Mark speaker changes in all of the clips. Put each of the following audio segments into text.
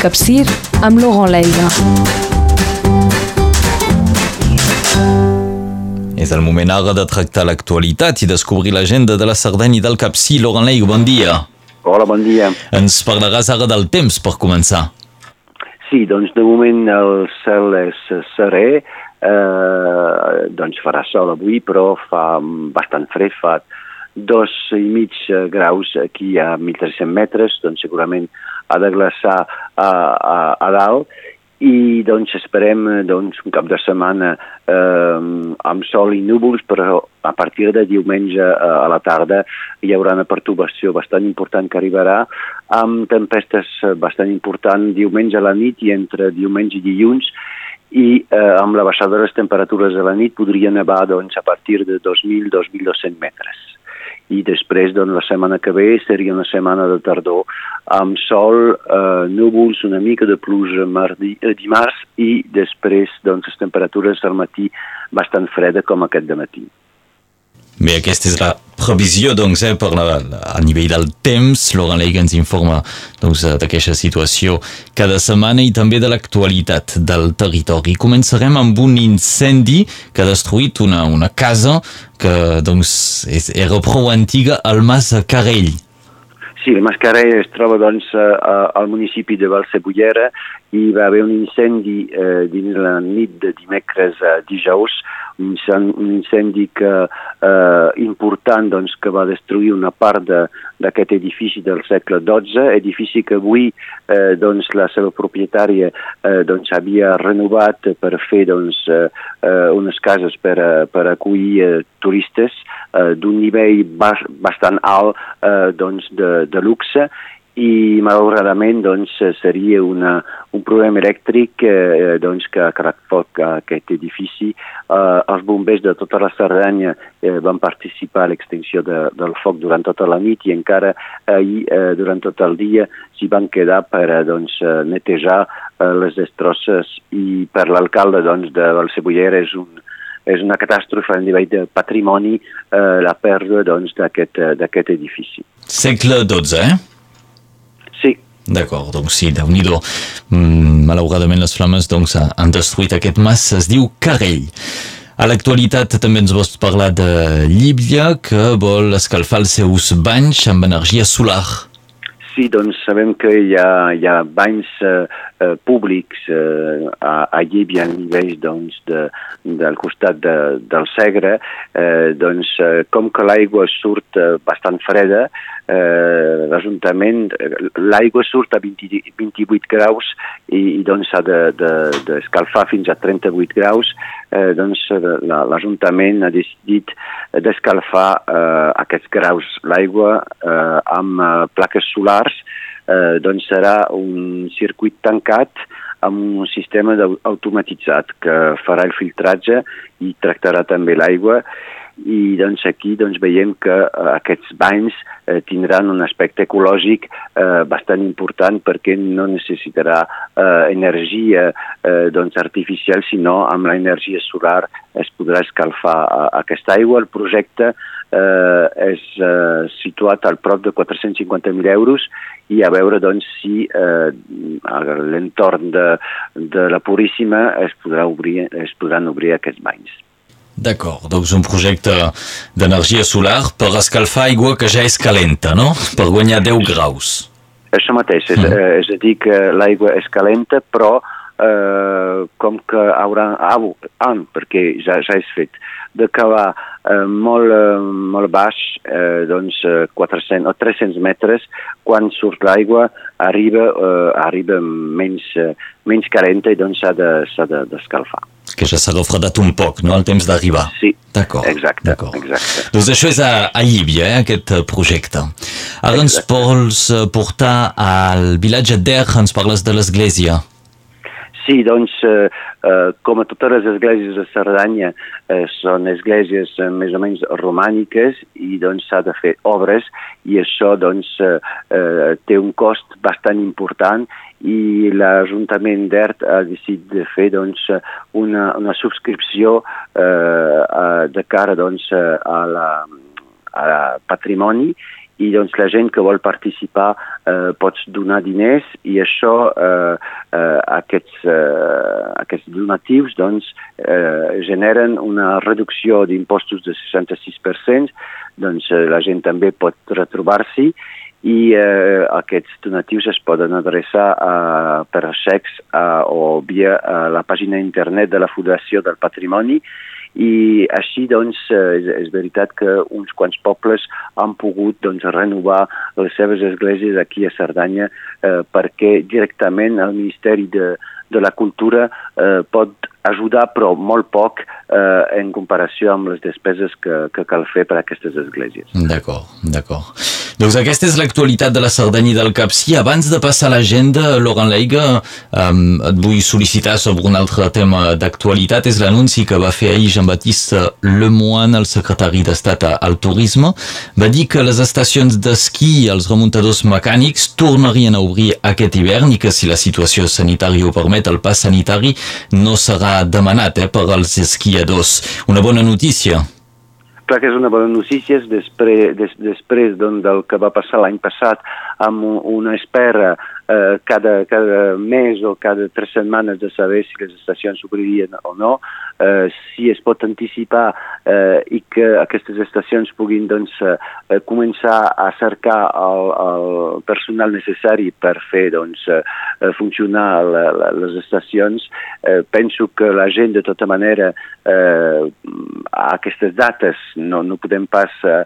Speaker 1: Capcir amb Laurent Leiga.
Speaker 2: És el moment ara de tractar l'actualitat i descobrir l'agenda de la Cerdanya i del Capcí. Laurent Leiga, bon dia.
Speaker 3: Hola, bon dia.
Speaker 2: Ens parlaràs ara del temps per començar.
Speaker 3: Sí, doncs de moment el cel és serè, eh, doncs farà sol avui, però fa bastant fred, fa dos i mig graus aquí a 1.300 metres, doncs segurament ha de glaçar a, a, a dalt i doncs esperem doncs, un cap de setmana eh, amb sol i núvols, però a partir de diumenge eh, a la tarda hi haurà una perturbació bastant important que arribarà amb tempestes bastant important diumenge a la nit i entre diumenge i dilluns i eh, amb la baixada de les temperatures de la nit podria nevar doncs, a partir de 2.000-2.200 metres i després doncs, la setmana que ve seria una setmana de tardor amb sol, eh, núvols, una mica de pluja mardi, eh, dimarts i després doncs, les temperatures al matí bastant freda com aquest de matí.
Speaker 2: Bé, aquesta és la previsió doncs, eh, per la, a nivell del temps. Laurent Leiga ens informa doncs, d'aquesta situació cada setmana i també de l'actualitat del territori. Començarem amb un incendi que ha destruït una, una casa que doncs, és, era prou antiga al Mas Carell.
Speaker 3: Sí, el Mas Carell es troba doncs, al municipi de Valsebullera i va haver un incendi eh, dins la nit de dimecres a dijous, un, incendi que, eh, important doncs, que va destruir una part d'aquest edifici del segle XII, edifici que avui eh, doncs, la seva propietària eh, doncs, havia renovat per fer doncs, eh, unes cases per, per acollir eh, turistes eh, d'un nivell bas, bastant alt eh, doncs, de, de luxe i malauradament doncs, seria una, un problema elèctric eh, doncs, que ha creat foc a aquest edifici. Eh, els bombers de tota la Cerdanya eh, van participar a l'extinció de, del foc durant tota la nit i encara ahir, eh, durant tot el dia, s'hi van quedar per eh, doncs, netejar eh, les destrosses i per l'alcalde doncs, de Valsebullera és un, és una catàstrofe a nivell de patrimoni eh, la pèrdua doncs, d'aquest edifici.
Speaker 2: Segle XII, eh? D'acord, doncs sí, déu nhi mm, Malauradament les flames doncs, han destruït aquest mas, es diu Carell. A l'actualitat també ens vols parlar de Líbia, que vol escalfar els seus banys amb energia solar.
Speaker 3: Sí, doncs sabem que hi ha, hi ha banys eh, eh, públics eh, a, a Llíbia a nivell doncs, de, del costat de, del Segre, eh, doncs eh, com que l'aigua surt eh, bastant freda, eh, l'Ajuntament, l'aigua surt a 20, 28 graus i, i doncs s'ha d'escalfar de, de, fins a 38 graus, eh, doncs l'Ajuntament ha decidit d'escalfar eh, aquests graus l'aigua eh, amb eh, plaques solars, eh, doncs serà un circuit tancat amb un sistema automatitzat que farà el filtratge i tractarà també l'aigua i doncs aquí doncs, veiem que eh, aquests banys eh, tindran un aspecte ecològic eh, bastant important perquè no necessitarà eh, energia eh, doncs, artificial, sinó amb l'energia solar es podrà escalfar eh, aquesta aigua. El projecte eh, és eh, situat al prop de 450.000 euros i a veure doncs, si eh, a l'entorn de, de la Puríssima es, podrà obrir, es podran obrir aquests banys.
Speaker 2: D'acord, doncs un projecte d'energia solar per escalfar aigua que ja és calenta, no? Per guanyar 10 graus.
Speaker 3: Això mateix, és, mm. eh, és a dir que l'aigua és calenta, però eh, com que haurà... Ah, ah, perquè ja, ja és fet, de cavar eh, molt, eh, molt baix, eh, doncs 400 eh, o 300 metres, quan surt l'aigua arriba, eh, arriba menys, eh, menys calenta i doncs s'ha d'escalfar. De,
Speaker 2: que ja s'ha refredat un poc, no?, el temps d'arribar.
Speaker 3: Sí,
Speaker 2: D'acord.
Speaker 3: Exacte, exacte.
Speaker 2: Doncs això és a, a Llívia, eh, aquest projecte. Ara ens vols portar al vilatge d'Er, ens parles de l'església.
Speaker 3: Sí, doncs, eh, eh, com a totes les esglésies de Cerdanya, eh, són esglésies eh, més o menys romàniques i doncs s'ha de fer obres i això doncs eh, eh, té un cost bastant important i l'Ajuntament d'ERT ha decidit de fer doncs, una, una subscripció eh, de cara doncs, a, la, a la patrimoni i doncs la gent que vol participar eh, pots donar diners i això, eh, eh, aquests, eh, aquests donatius doncs, eh, generen una reducció d'impostos de 66%, doncs eh, la gent també pot retrobar-s'hi i eh, aquests donatius es poden adreçar a, per a xecs a, o via a la pàgina internet de la Fundació del Patrimoni i així doncs és, és veritat que uns quants pobles han pogut doncs, renovar les seves esglésies aquí a Cerdanya eh, perquè directament el Ministeri de, de la Cultura eh, pot ajudar però molt poc eh, en comparació amb les despeses que, que cal fer per a aquestes esglésies.
Speaker 2: D'acord, d'acord. Doncs aquesta és l'actualitat de la Cerdanya i del Capcí. Abans de passar a l'agenda, Laurent Leiga, um, et vull sol·licitar sobre un altre tema d'actualitat. És l'anunci que va fer ahir Jean-Baptiste Lemoine, el secretari d'Estat al Turisme. Va dir que les estacions d'esquí i els remuntadors mecànics tornarien a obrir aquest hivern i que si la situació sanitària ho permet, el pas sanitari no serà demanat eh, per als esquiadors. Una bona notícia
Speaker 3: clar que és una bona notícia després, des, després doncs, del que va passar l'any passat amb una espera eh, cada, cada mes o cada tres setmanes de saber si les estacions s'obririen o no, eh, si es pot anticipar eh, i que aquestes estacions puguin doncs, eh, començar a cercar el, el personal necessari per fer doncs, eh, funcionar la, la, les estacions, eh, penso que la gent de tota manera eh, a aquestes dates no, no podem pas eh,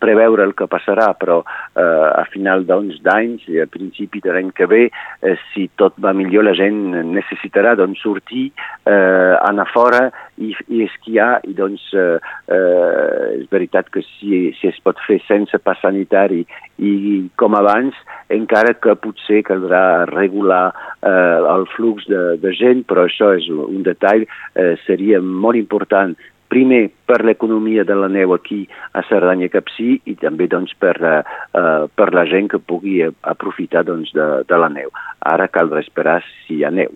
Speaker 3: preveure el que passarà, però eh, a final d'uns anys i a principi de l'any que ve, eh, si tot va millor, la gent necessitarà doncs, sortir, eh, anar fora i, i esquiar, i doncs eh, eh, és veritat que si, si es pot fer sense pas sanitari i com abans, encara que potser caldrà regular eh, el flux de, de gent, però això és un detall, eh, seria molt important primer per l'economia de la neu aquí a Cerdanya Capcí i també doncs, per, uh, per la gent que pugui aprofitar doncs, de, de la neu. Ara caldrà esperar si hi ha neu.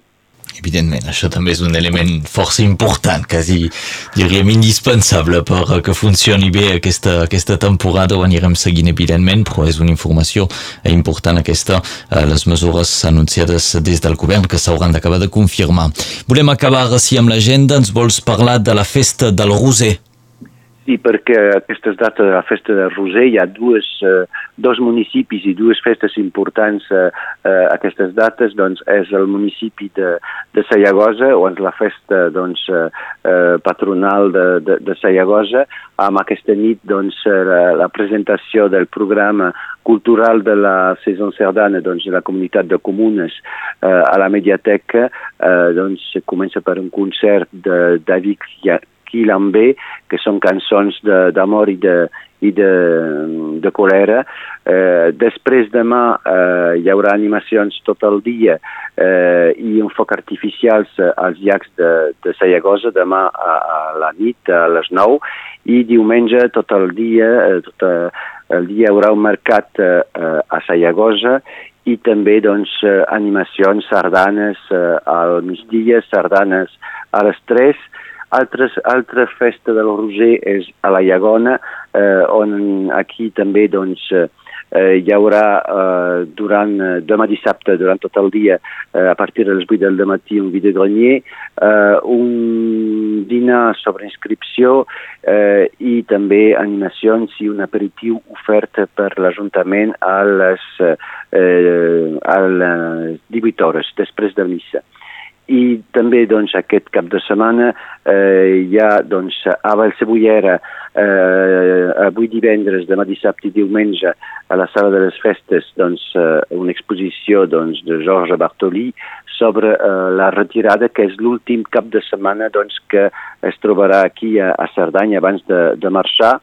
Speaker 2: Evidentment, això també és un element força important, quasi diríem indispensable per que funcioni bé aquesta, aquesta temporada, ho anirem seguint evidentment, però és una informació important aquesta, eh, les mesures anunciades des del govern que s'hauran d'acabar de confirmar. Volem acabar així amb l'agenda, ens vols parlar de la festa del Roser?
Speaker 3: Sí, perquè aquestes dates de la festa de Roser hi ha dues, eh, dos municipis i dues festes importants eh, eh, aquestes dates, doncs és el municipi de, de Sayagosa, on és la festa doncs, eh, eh, patronal de, de, de Sayagosa, amb aquesta nit doncs, la, la presentació del programa cultural de la Saison Cerdana doncs, de la comunitat de comunes eh, a la Mediateca, eh, doncs, comença per un concert de David Quilambé, que són cançons d'amor i de, i de, de colera. Eh, després demà eh, hi haurà animacions tot el dia eh, i un foc artificials als llacs de, de Sayagosa demà a, a la nit a les 9 i diumenge tot el dia, eh, tot el dia hi haurà un mercat eh, a Sayagosa i també doncs, animacions, sardanes eh, al migdia, sardanes a les 3 altres, altra festa del Roser és a la Llagona, eh, on aquí també doncs, eh, hi haurà eh, durant, demà dissabte, durant tot el dia, eh, a partir de les 8 del matí, un videogrenier, eh, un dinar sobre inscripció eh, i també animacions i un aperitiu ofert per l'Ajuntament a les, eh, a les 18 hores després de missa i també doncs, aquest cap de setmana eh, hi ha doncs, a Vallcebollera eh, avui divendres, demà dissabte i diumenge a la sala de les festes doncs, eh, una exposició doncs, de Georges Bartolí sobre eh, la retirada que és l'últim cap de setmana doncs, que es trobarà aquí a, a Cerdanya abans de, de marxar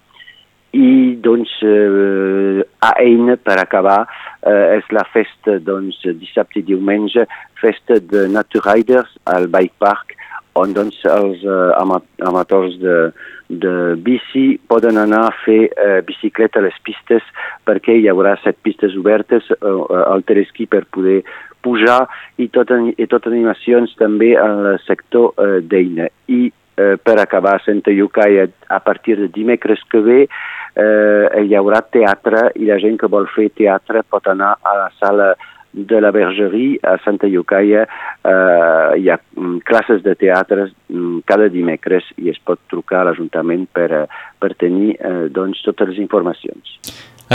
Speaker 3: i doncs eh, a Eina per acabar eh, és la festa doncs dissabte i diumenge festa de Riders al Bike Park on doncs els eh, amators de, de bici poden anar a fer eh, bicicleta a les pistes perquè hi haurà set pistes obertes eh, al teresquí per poder pujar i tot, i tot animacions també al sector eh, d'Eina. I eh, per acabar a Santa Llucaia a partir de dimecres que ve eh, hi haurà teatre i la gent que vol fer teatre pot anar a la sala de la Bergerie a Santa Llucaia eh, hi ha mm, classes de teatre mm, cada dimecres i es pot trucar a l'Ajuntament per, eh, per tenir eh, doncs, totes les informacions.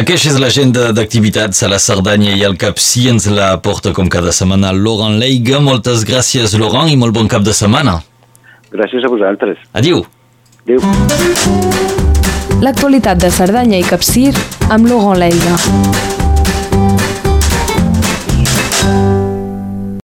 Speaker 2: Aquesta és l'agenda d'activitats a la Cerdanya i al Capcí. Ens la porta com cada setmana Laurent Leiga. Moltes gràcies, Laurent, i molt bon cap de setmana.
Speaker 3: Gràcies a vosaltres.
Speaker 2: Adiu.
Speaker 3: Adéu.
Speaker 1: L'actualitat de Cerdanya i Capcir amb Lugon Leiga.